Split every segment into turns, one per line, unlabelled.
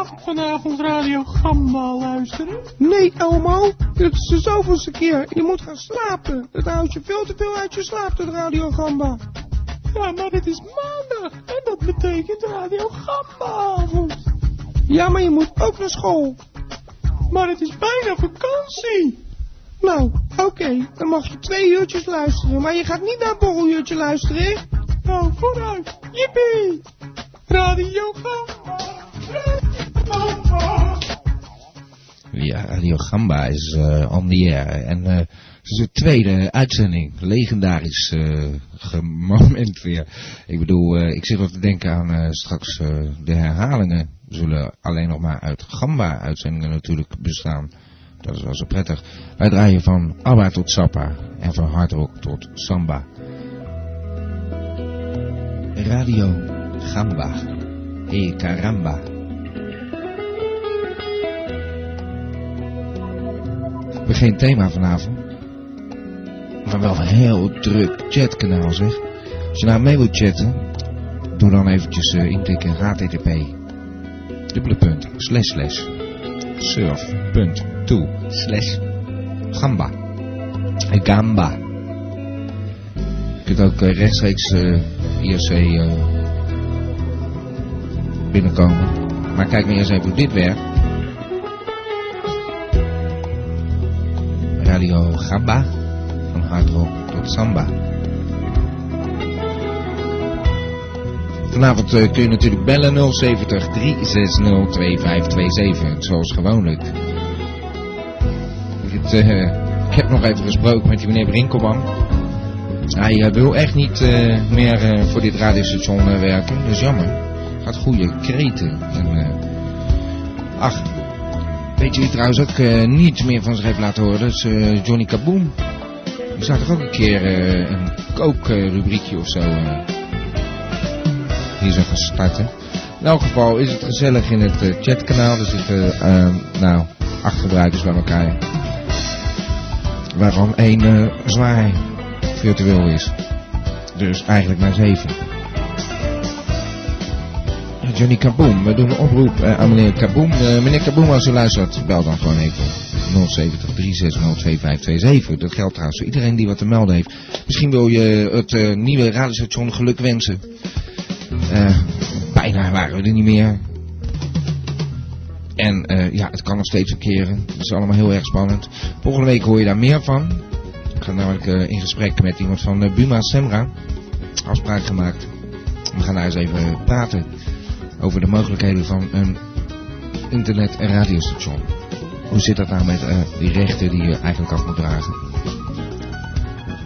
Mag ik vanavond Radio Gamba luisteren?
Nee, Elmo. Dit is de zoveelste keer. Je moet gaan slapen. Het houdt je veel te veel uit je slaap, het Radio Gamba.
Ja, maar het is maandag. En dat betekent Radio Gamba-avond.
Ja, maar je moet ook naar school.
Maar het is bijna vakantie.
Nou, oké. Dan mag je twee uurtjes luisteren. Maar je gaat niet naar een borreluurtje luisteren, hè?
Nou, vooruit. Jippie. Radio Gamba. Gamba.
Ja, Radio Gamba is uh, on the air. En uh, het is de tweede uitzending. Legendarisch uh, moment weer. Ik bedoel, ik zit wat te denken aan straks de herhalingen. Zullen alleen nog maar uit Gamba-uitzendingen natuurlijk bestaan. Dat is wel zo prettig. Wij draaien van ABBA tot Sappa. En van hardrock tot samba. Radio Gamba. E caramba. Hebben geen thema vanavond. Maar wel een heel druk chatkanaal zeg. Als je nou mee wilt chatten, doe dan eventjes uh, intikken http dubbele punt slash slash. Surf punt to slash. Gamba. Gamba. Je kunt ook uh, rechtstreeks uh, IRC uh, binnenkomen. Maar kijk maar eerst even hoe dit werkt Radio Gamba van hardrock tot samba Vanavond uh, kun je natuurlijk bellen 070 360 2527, zoals gewoonlijk. Uh, ik heb nog even gesproken met die meneer Brinkelman. Hij uh, wil echt niet meer voor dit radiostation werken, dus jammer. Gaat goede kreten. En, ach, weet je trouwens ook niet meer van zich heeft laten horen? Dat is Johnny Kaboom. Die zou toch ook een keer een kookrubriekje of zo hier gaan starten. In elk geval is het gezellig in het uh, chatkanaal. Er zitten uh, nou, acht gebruikers bij elkaar. Waarvan één uh, zwaar virtueel is. Dus eigenlijk maar zeven. Johnny Kaboom, we doen een oproep aan meneer Kaboom. meneer Kaboom, als u luistert, bel dan gewoon even 070 360 2527. Dat geldt trouwens voor iedereen die wat te melden heeft. Misschien wil je het nieuwe radiostation geluk wensen. Bijna waren we er niet meer. En ja, het kan nog steeds verkeren. Dat is allemaal heel erg spannend. Volgende week hoor je daar meer van. Ik ga namelijk in gesprek met iemand van Buma Semra. Afspraak gemaakt. We gaan daar eens even praten over de mogelijkheden van een internet- en radiostation. Hoe zit dat nou met die rechten die je eigenlijk af moet dragen?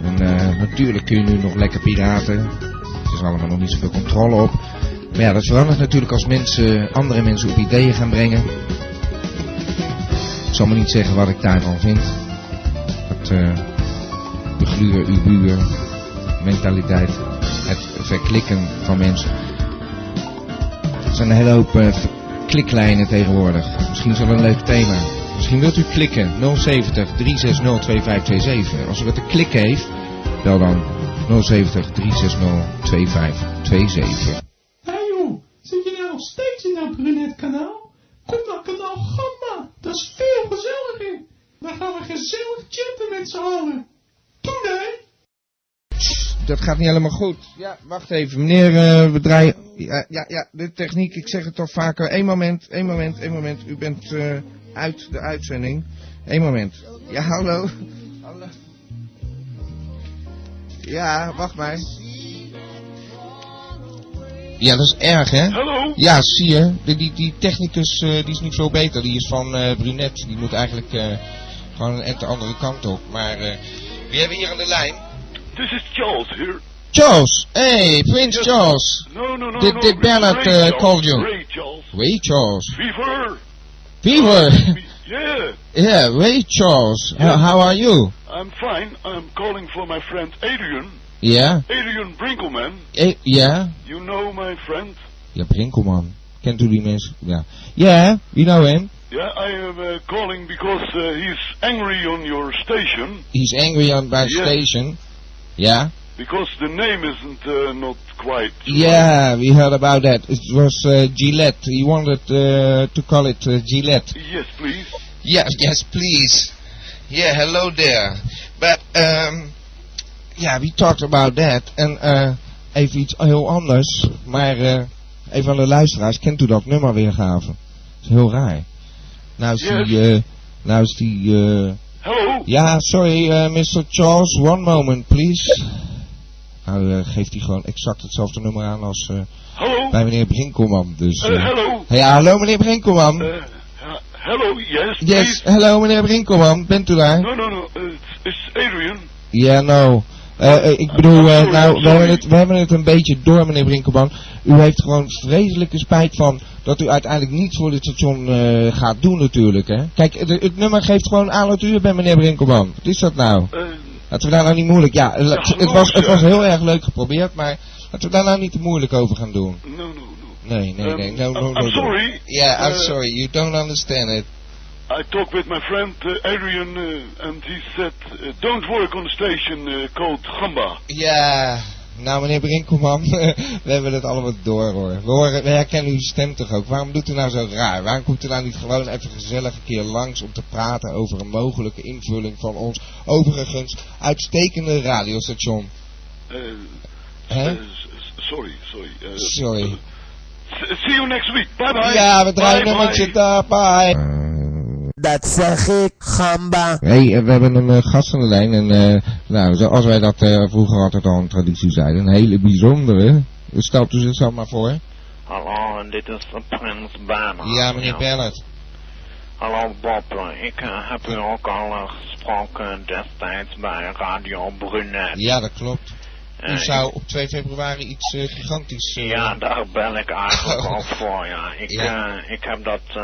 En natuurlijk kun je nu nog lekker piraten. Er is allemaal nog niet zoveel controle op. Maar ja, dat verandert natuurlijk als mensen, andere mensen op ideeën gaan brengen. Ik zal maar niet zeggen wat ik daarvan vind. Dat uh, begluur uw buur, mentaliteit, het verklikken van mensen. Er zijn een hele hoop uh, kliklijnen tegenwoordig. Misschien is dat een leuk thema. Misschien wilt u klikken 070 360 2527. Als u wat te klikken heeft, bel dan 070 360 2527.
Hey joh, zit je nou nog steeds in dat brunet kanaal? Kom naar kanaal Gamba, dat is veel gezelliger. Dan gaan we gezellig chatten met z'n allen. Doe nee.
Dat gaat niet helemaal goed. Ja, wacht even. Meneer, uh, we draaien... Ja, ja, ja, de techniek, ik zeg het toch vaker. Eén moment, één moment, één moment. U bent uh, uit de uitzending. Eén moment. Ja, hallo. Hallo. Ja, wacht maar. Ja, dat is erg, hè?
Hallo?
Ja, zie je. Die, die, die technicus uh, die is niet veel beter. Die is van uh, Brunet. Die moet eigenlijk uh, gewoon een de andere kant op. Maar wie hebben we hier aan de lijn?
This is Charles here.
Charles! Hey, Prince yes. Charles!
No, no, no,
did,
no.
Did Bernard
Ray
call you?
Ray Charles.
Ray Charles.
Fever!
Fever!
yeah.
Yeah, Ray Charles.
Yeah.
How, are you?
I'm fine. I'm calling for my friend Adrian.
Yeah?
Adrian Brinkelman.
Eh, yeah?
You know my friend?
Ja, Brinkelman. Die mensen? Ja. Yeah, you know him.
Yeah, I am uh, calling because uh, he's angry on your station.
He's angry on my
Yeah.
station. Yeah?
because the name isn't uh, not quite.
Yeah, we heard about that. It was uh, Gillette. He wanted uh, to call it uh, Gillette.
Yes, please.
Yes, yes, please. Yeah, hello there. But, um, yeah, we talked about that. En uh, even iets heel anders. Maar uh, een van de luisteraars kent u dat nummer weergave. Dat is heel raar. Nou is
Yes.
die, uh, nou is die,
Hello.
ja, sorry, uh, Mr. Charles, one moment, please. Nou, uh, geeft hij gewoon exact hetzelfde nummer aan als uh, bij meneer Brinkelman. Dus,
hello.
ja, hallo meneer Brinkelman.
Hello. Yes.
yes, hallo meneer Brinkelman, bent u daar?
No, no, no. It's, Adrian.
Ja, nou. eh, eh, ik bedoel, eh, nou, we hebben, het, we hebben het een beetje door, meneer Brinkelman. U heeft gewoon vreselijke spijt van dat u uiteindelijk niets voor dit station eh, gaat doen natuurlijk, hè. Kijk, het, het nummer geeft gewoon aan dat u er bent, meneer Brinkelman. Wat is dat nou? Laten we daar nou niet moeilijk... Ja,
Ja,
het, was, het was heel erg leuk geprobeerd, maar laten we daar nou niet te moeilijk over gaan doen.
no, no, no.
Nee, nee, nee. No, no,
I'm-
no,
I'm
no.
sorry.
Yeah, I'm sorry. You don't understand it.
I talked with my friend uh, Adrian, uh, and he said, uh, "Don't work on the station called Gamba."
Ja, nou meneer Brinkelman, we hebben het allemaal door hoor. We, horen, we herkennen uw stem toch ook. Waarom doet u nou zo raar? Waarom komt u nou niet gewoon even gezellig een keer langs om te praten over een mogelijke invulling van ons overigens uitstekende radiostation?
Sorry, sorry.
Sorry.
see you next week. Bye bye.
Ja, we draaien nummertje daar, bye.
Dat zeg ik, gamba.
Hey, eh, we hebben een eh, gast aan de lijn en eh, nou, zoals wij dat eh, vroeger altijd al een traditie zeiden, een hele bijzondere. Stelt u zichzelf maar voor.
Hallo, en dit is de Prins Bernhard.
Ja, meneer Bernhard.
Hallo Bob, ik heb u ook al gesproken destijds bij Radio Brunet.
Ja, dat klopt. U
Eh,
zou op 2 februari iets gigantisch...
Ja, daar bel ik eigenlijk
Oh.
ook voor, ja. Ik,
Ja.
eh, ik heb dat, eh,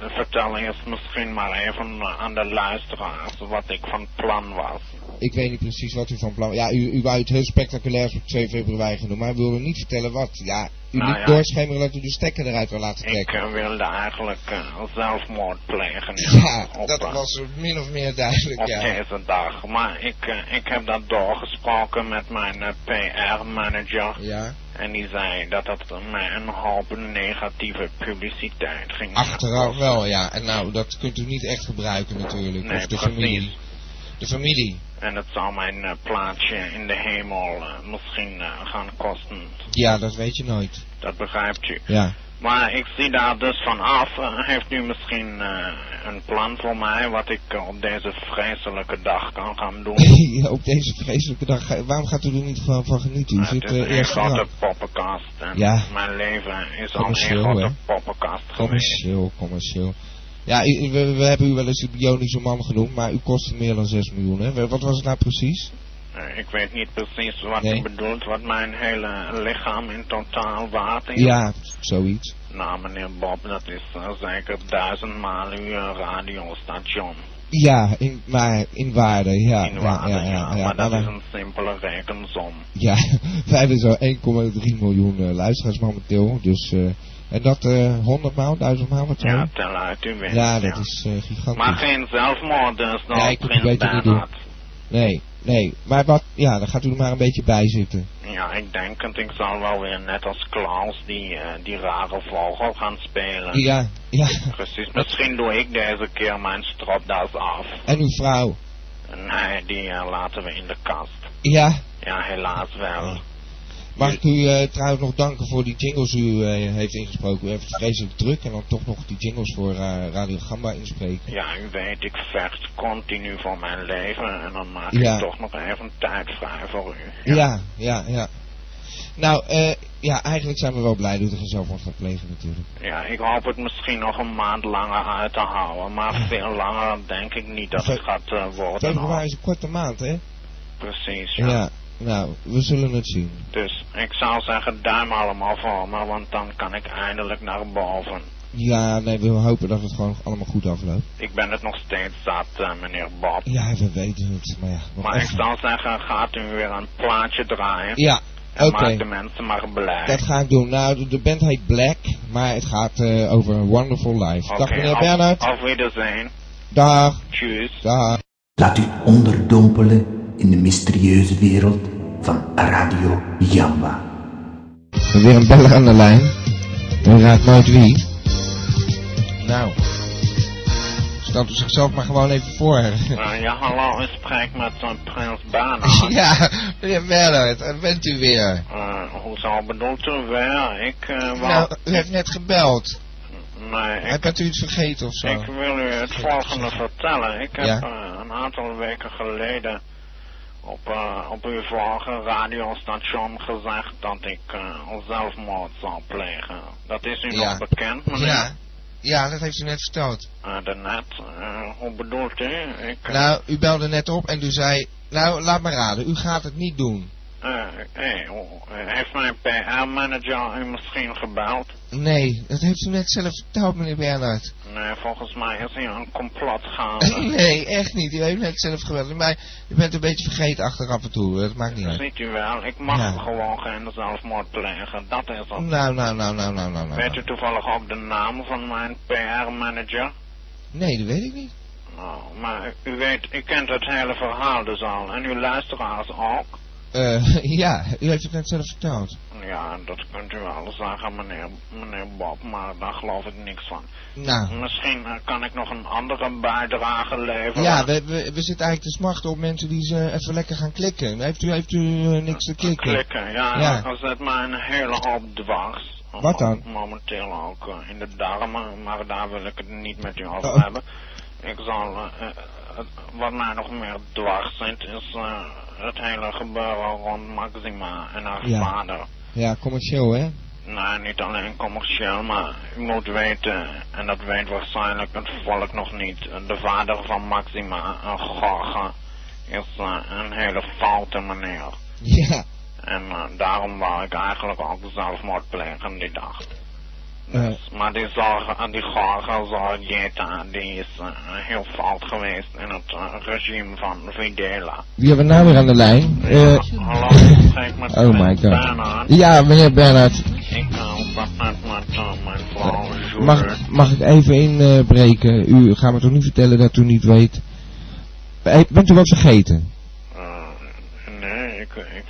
vertel eerst misschien maar even eh, aan de luisteraars wat ik van plan was.
Ik weet niet precies wat u van plan... Ja, u, u wou het heel spectaculair op 2 februari genoemd, maar u wilde niet vertellen wat. Ja, u
Nou
liet
ja.
doorschemeren dat u de stekker eruit wil laten
Ik
trekken.
eh, wilde eigenlijk eh, zelfmoord plegen.
Ja,
op,
dat
eh,
was min of meer duidelijk,
op
ja.
deze dag. Maar ik, eh, ik heb dat doorgesproken met mijn eh, PR-manager.
Ja,
En die zei dat het mij een hoop negatieve publiciteit ging
achteraf wel, ja. En nou, dat kunt u niet echt gebruiken natuurlijk.
Nee,
of de
precies.
familie. De familie.
En het zou mijn eh, plaatsje in de hemel eh, misschien eh, gaan kosten.
Ja, dat weet je nooit.
Dat begrijpt u.
Ja.
Maar ik zie daar dus van af. Eh, heeft u misschien eh, een plan voor mij wat ik eh, op deze vreselijke dag kan gaan doen?
Ja, op deze vreselijke dag, waarom gaat u er niet van, van genieten? U
Nou,
zit
het is een
eerst
grote poppenkast. En
Ja.
mijn leven is al een grote poppenkast.
Commercieel, commercieel. Ja, we, we hebben u wel eens de bionische man genoemd, maar u kost meer dan 6 miljoen, hè? Wat was het nou precies?
Eh, ik weet niet precies wat
Nee.
u bedoelt, wat mijn hele lichaam in totaal waard is.
Ja, zoiets.
Nou, meneer Bob, dat is eh, zeker duizendmaal uw eh, radiostation.
Ja, in, maar in waarde, ja.
in waarde,
ja, ja, ja, ja.
Maar dat is een simpele rekensom.
ja, wij hebben zo 1,3 miljoen eh, luisteraars momenteel, dus... eh en dat eh 100 maal, 1000 maal, wat
Ja,
ja,
tel uit uw winst.
ja, dat is gigantisch.
Maar geen zelfmoord dus nog,
Ja, ik het niet. Nee, nee. Maar wat, ja, dan gaat u er maar een beetje bij zitten.
Ja, ik denk het. Ik zal wel weer net als Klaus die, eh, die rare vogel gaan spelen.
Ja, ja.
Precies. Misschien doe ik deze keer mijn stropdas af.
En uw vrouw?
Nee, die eh, laten we in de kast.
Ja.
Ja, helaas wel.
Mag ik u eh, trouwens nog danken voor die jingles u eh, heeft ingesproken. U heeft het vreselijk druk en dan toch nog die jingles voor eh, Radio Gamba inspreken.
Ja, u weet, ik vecht continu voor mijn leven en dan maak
Ja.
ik toch nog even tijd vrij voor u.
Ja, ja, ja. Nou, ja, eigenlijk zijn we wel blij dat u geen zelfmoord gaat plegen natuurlijk.
Ja, ik hoop het misschien nog een maand langer uit te houden, maar veel langer denk ik niet dat het gaat worden.
Februari is een korte maand, hè?
Precies,
Ja.
ja.
Nou, we zullen het zien.
Dus ik zou zeggen, duim allemaal voor me, want dan kan ik eindelijk naar boven.
Ja, nee, we hopen dat het gewoon allemaal goed afloopt.
Ik ben het nog steeds zat, eh, meneer Bob.
Ja, we weten het, maar ja. nog
Maar ik zou zeggen, gaat u weer een plaatje draaien
Ja, oké.
maak de mensen maar blij.
Dat ga ik doen. Nou, de, de band heet Black, maar het gaat eh, over een Wonderful Life. Dag meneer Bernhard.
Auf Wiedersehen.
Dag.
Tschüss.
Dag.
Laat u onderdompelen in de mysterieuze wereld van Radio Jamba.
We hebben weer een beller aan de lijn. U raadt nooit wie. Nou. Stelt u zichzelf maar gewoon even voor.
Eh, ja, hallo, ik spreek met uh, Prins Bernhard.
ja, meneer Bernhard, daar bent u weer.
Uh, hoezo bedoelt u weer? Ik uh, wou...
Nou, u heeft net gebeld.
Nee, ik,
Bent u iets vergeten of zo?
ik wil u het volgende vertellen. Ik heb
Ja.
een aantal weken geleden op, eh, op uw vorige radiostation gezegd dat ik eh, zelfmoord zou plegen. Dat is u
Ja.
nog bekend, meneer?
Ja. Ja, dat heeft u net verteld.
Uh, daarnet, eh, hoe bedoelt u? Ik,
Nou, u belde net op en u zei... Nou, laat maar raden, u gaat het niet doen.
Eh, eh, oh, eh, heeft mijn PR-manager u misschien gebeld?
Nee, dat heeft u net zelf verteld, meneer Bernhard.
Nee, volgens mij is hier een complot gaande.
nee, echt niet. U heeft net zelf gebeld. Maar u bent een beetje vergeten achter af en toe. Dat maakt niet uit.
Ziet u wel, ik mag gewoon geen zelfmoord plegen. Dat is het.
Nou, nou, nou, nou, nou, nou, nou.
Weet u toevallig ook de naam van mijn PR-manager?
Nee, dat weet ik niet.
Nou, maar u weet, u kent het hele verhaal dus al. En uw luisteraars ook.
Eh, ja, u heeft het net zelf verteld.
Ja, dat kunt u wel zeggen, meneer, meneer Bob, maar daar geloof ik niks van.
Nou,
Misschien eh, kan ik nog een andere bijdrage leveren.
ja, we, we, we zitten eigenlijk te smachten op mensen die ze even lekker gaan klikken. Heeft u, heeft u eh, niks te klikken?
Klikken, ja,
Ja.
dat zet mij een hele hoop dwars.
Wat dan?
Momenteel ook in de darmen, maar daar wil ik het niet met u over
Oh.
hebben. Ik zal, wat mij nog meer dwars zit, is het hele gebeuren rond Maxima en haar
Ja.
vader.
Ja, commercieel, hè?
Nou, niet alleen commercieel, maar u moet weten, en dat weet waarschijnlijk het volk nog niet, de vader van Maxima, Gorge, is eh, een hele foute meneer.
Ja.
En eh, daarom wou ik eigenlijk ook zelfmoord plegen die dag. Maar die zorgen, die Gorge Zorgeta, die is eh, heel fout geweest in het eh, regime van Videla.
Wie hebben we nou weer aan de lijn? Eh,
Hallo, ik met
oh my god. Ja, meneer Bernhard.
Ik uh, was net met uh, mijn vrouw.
Mag, mag ik even inbreken? u gaat me toch niet vertellen dat u niet weet. Eh, Bent u wat vergeten?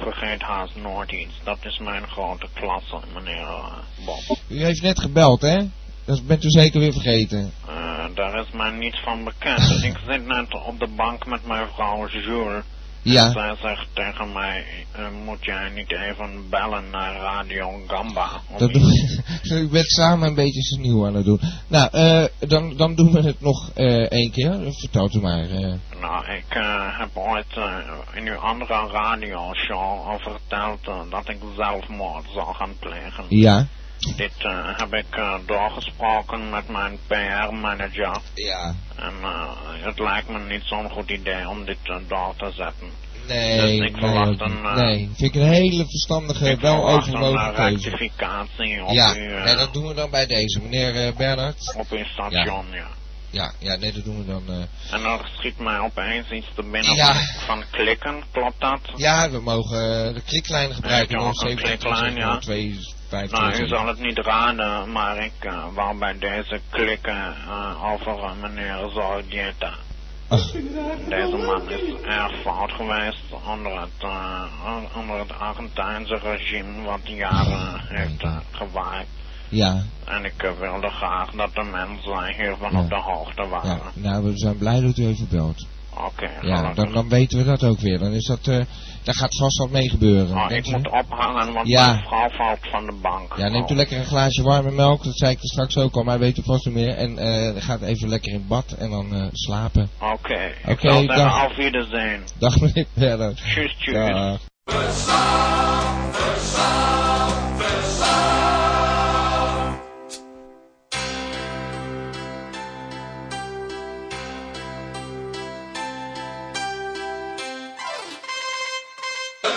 Vergeet haast nooit iets. Dat is mijn grote klasse, meneer uh, Bob.
U heeft net gebeld, hè? Dat bent u zeker weer vergeten.
Uh, daar is mij niets van bekend. ik zit net op de bank met mijn vrouw Jules.
Ja.
Zij zegt tegen mij, uh, moet jij niet even bellen naar Radio Gamba?
Dat
iets-
doen, u bent samen een beetje sneeuw aan het doen. Nou, eh, dan, dan doen we het nog eh één keer. Vertelt u maar. eh.
Nou, ik uh, heb ooit uh, in uw andere radioshow al verteld uh, dat ik zelfmoord zou gaan plegen.
Ja.
Dit uh, heb ik uh, doorgesproken met mijn PR-manager.
Ja.
En uh, het lijkt me niet zo'n goed idee om dit door te zetten.
Nee,
Dus ik
nee,
verwacht een, uh,
nee, vind ik een hele verstandige,
ik
wel overwogen keuze.
rectificatie op,
Ja,
uw, uh,
nee, dat doen we dan bij deze. Meneer eh, Bernhard?
op uw station, ja.
Ja, ja, nee, dat doen we dan. eh.
En dan schiet mij opeens iets te binnen
Ja.
van, klikken, klopt dat?
Ja, we mogen eh, de kliklijn gebruiken.
Ja, kliklijn, ja.
2, 5,
Nou, u zal het niet raden, maar ik uh, wou bij deze klikken uh, over uh, meneer Zordieta. Deze man is erg fout geweest onder het, uh, onder het Argentijnse regime wat jaren heeft uh, gewaaid.
Ja,
En ik wilde graag dat de mensen hiervan
Ja.
op de hoogte waren.
ja. Nou, we zijn blij dat u even belt.
Oké,
Ja,
gelukkig.
dan, dan weten we dat ook weer. Dan is dat, eh daar gaat vast wat mee gebeuren.
Oh,
Denkt
ik moet ophangen, want
Ja.
mijn vrouw valt van de bank.
Ja, neemt u
Oh.
lekker een glaasje warme melk. Dat zei ik er straks ook al, maar weet u vast niet meer. En eh gaat even lekker in bad en dan eh, slapen.
Oké, ik
Oké,
zeggen
dag.
auf Wiedersehen.
Dag meneer.
Tschüss, tschüss.
Dag.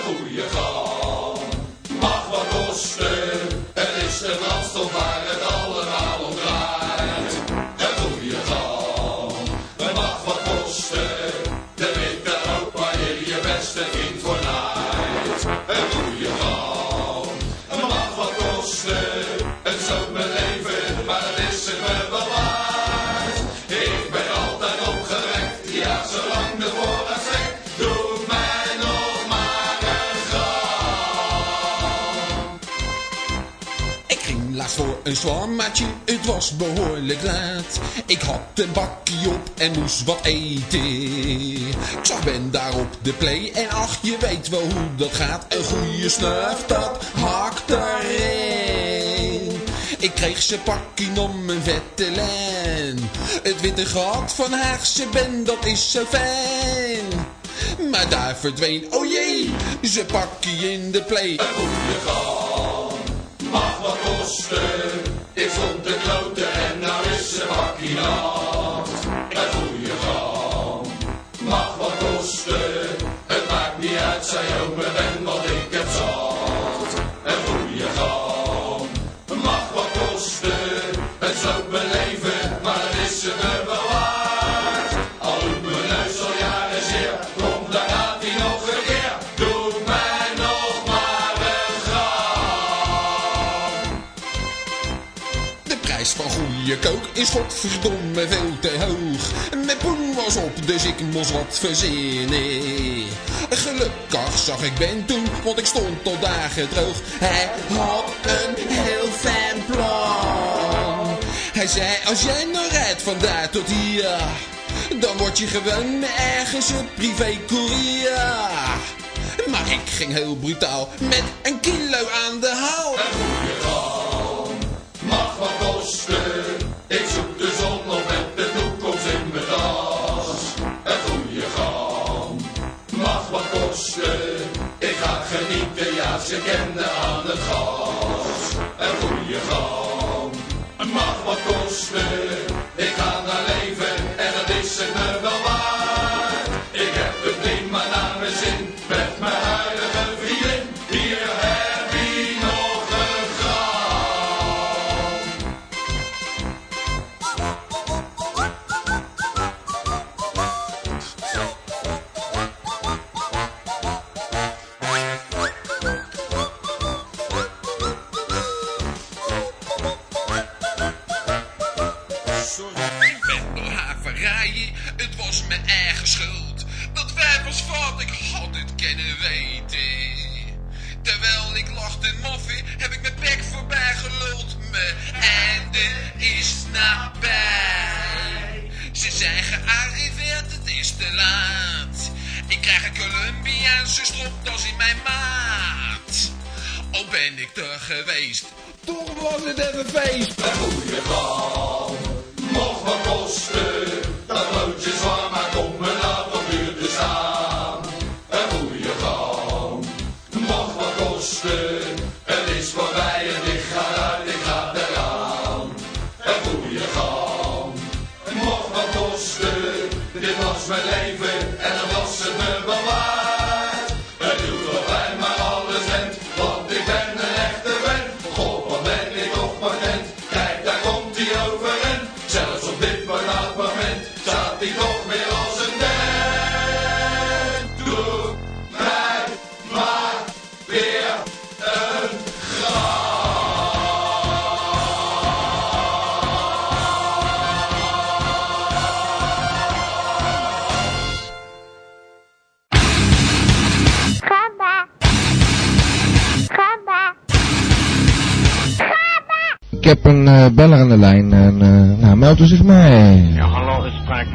Een een
zwaarmaatje, het was behoorlijk laat. Ik had een bakkie op en moest wat eten. Ik zag Ben daar op de play en ach, je weet wel hoe dat gaat. Een goede snuif, dat hakt erin. Ik kreeg zijn pakkie om mijn vette lijn. Het witte gat van Haagse Ben, dat is zo fijn. Maar daar verdween, oh jee, zijn pakkie in de play.
Een goede gang Ik stond te kloten en nou is ze bakkie is
godverdomme veel te hoog. Mijn poen was op, dus ik moest wat verzinnen. Gelukkig zag ik Ben toen, want ik stond al dagen droog. Hij had een heel fijn plan. Hij zei, als jij nou rijdt van daar tot hier, dan word je gewoon ergens een privé courier. Maar ik ging heel brutaal met een kilo aan de haal.
Genieten, ja, ze kennen aan het gas. Een goede gang mag wat kosten. Ik ga naar leven en dat is het
nabij. Ze zijn gearriveerd, het is te laat. Ik krijg een Colombiaanse stropdas in mijn maat. Al ben ik er geweest, toch was het even feest.
Een goede gang mocht wat kosten. Dat broodje zwaar,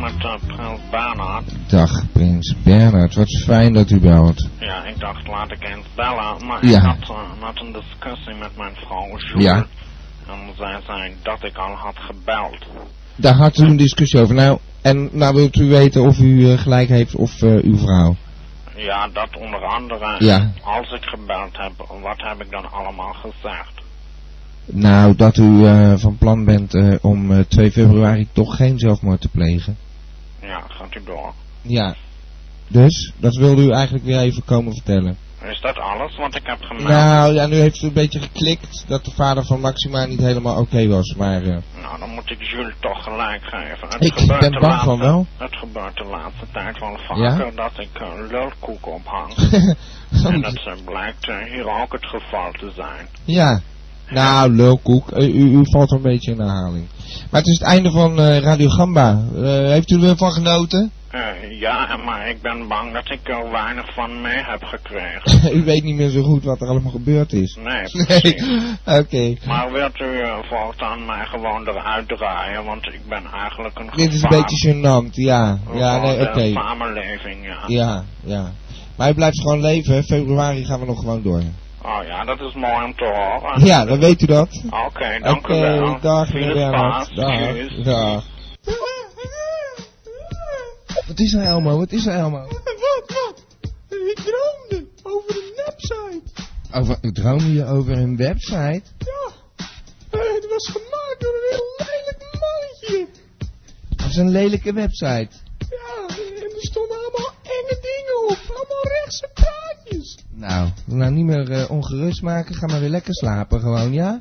met uh, Prins Bernhard.
Dag Prins Bernhard, wat fijn dat u belt.
Ja, ik dacht, laat ik eens bellen. Maar
Ja.
ik had uh, een discussie met mijn vrouw Jules.
Ja.
En zij zei dat ik al had gebeld.
Daar had u een discussie over. Nou, en nou wilt u weten of u eh, gelijk heeft of eh, uw vrouw.
Ja, dat onder andere.
Ja.
Als ik gebeld heb, wat heb ik dan allemaal gezegd?
Nou, dat u eh, van plan bent eh, om eh, 2 februari toch geen zelfmoord te plegen.
Ja, gaat u door.
Ja. Dus, dat wilde u eigenlijk weer even komen vertellen.
Is dat alles wat ik heb gemeld?
Nou, ja, nu heeft u een beetje geklikt dat de vader van Maxima niet helemaal oké was, maar... eh,
Nou, dan moet ik Jules toch gelijk geven. Het
Ik
gebeurt
ben
de
bang
laatste-
van wel.
Het gebeurt de laatste tijd wel vaker
Ja?
dat ik uh, lulkoek ophang. en dat eh, blijkt eh, hier ook het geval te zijn.
ja. Nou, lulkoek, eh, u, u valt een beetje in herhaling. Maar het is het einde van eh, Radio Gamba. Eh, heeft u ervan genoten?
Ja, maar ik ben bang dat ik er weinig van mee heb gekregen.
u weet niet meer zo goed wat er allemaal gebeurd is.
Nee,
Nee, oké.
Maar wilt u uh, voortaan mij gewoon eruit draaien, want ik ben eigenlijk een
Dit is een beetje gênant, ja. Ja, nee, oké.
samenleving, ja.
Ja, ja. Maar u blijft gewoon leven. Februari gaan we nog gewoon door.
Oh ja, dat is mooi om te horen.
Ja, dan weet u dat.
Oké, dank
Oké,
u wel.
dag meneer Bernhard. Dag. Dag. Wat is er Elmo? Wat is er Elmo?
Wat, wat? Ik droomde over een website.
Over, droom je over een website?
Ja. Eh, Het was gemaakt door een heel lelijk mannetje.
Dat is een lelijke website. Nou, nou niet meer eh, ongerust maken. Ga maar weer lekker slapen gewoon, ja?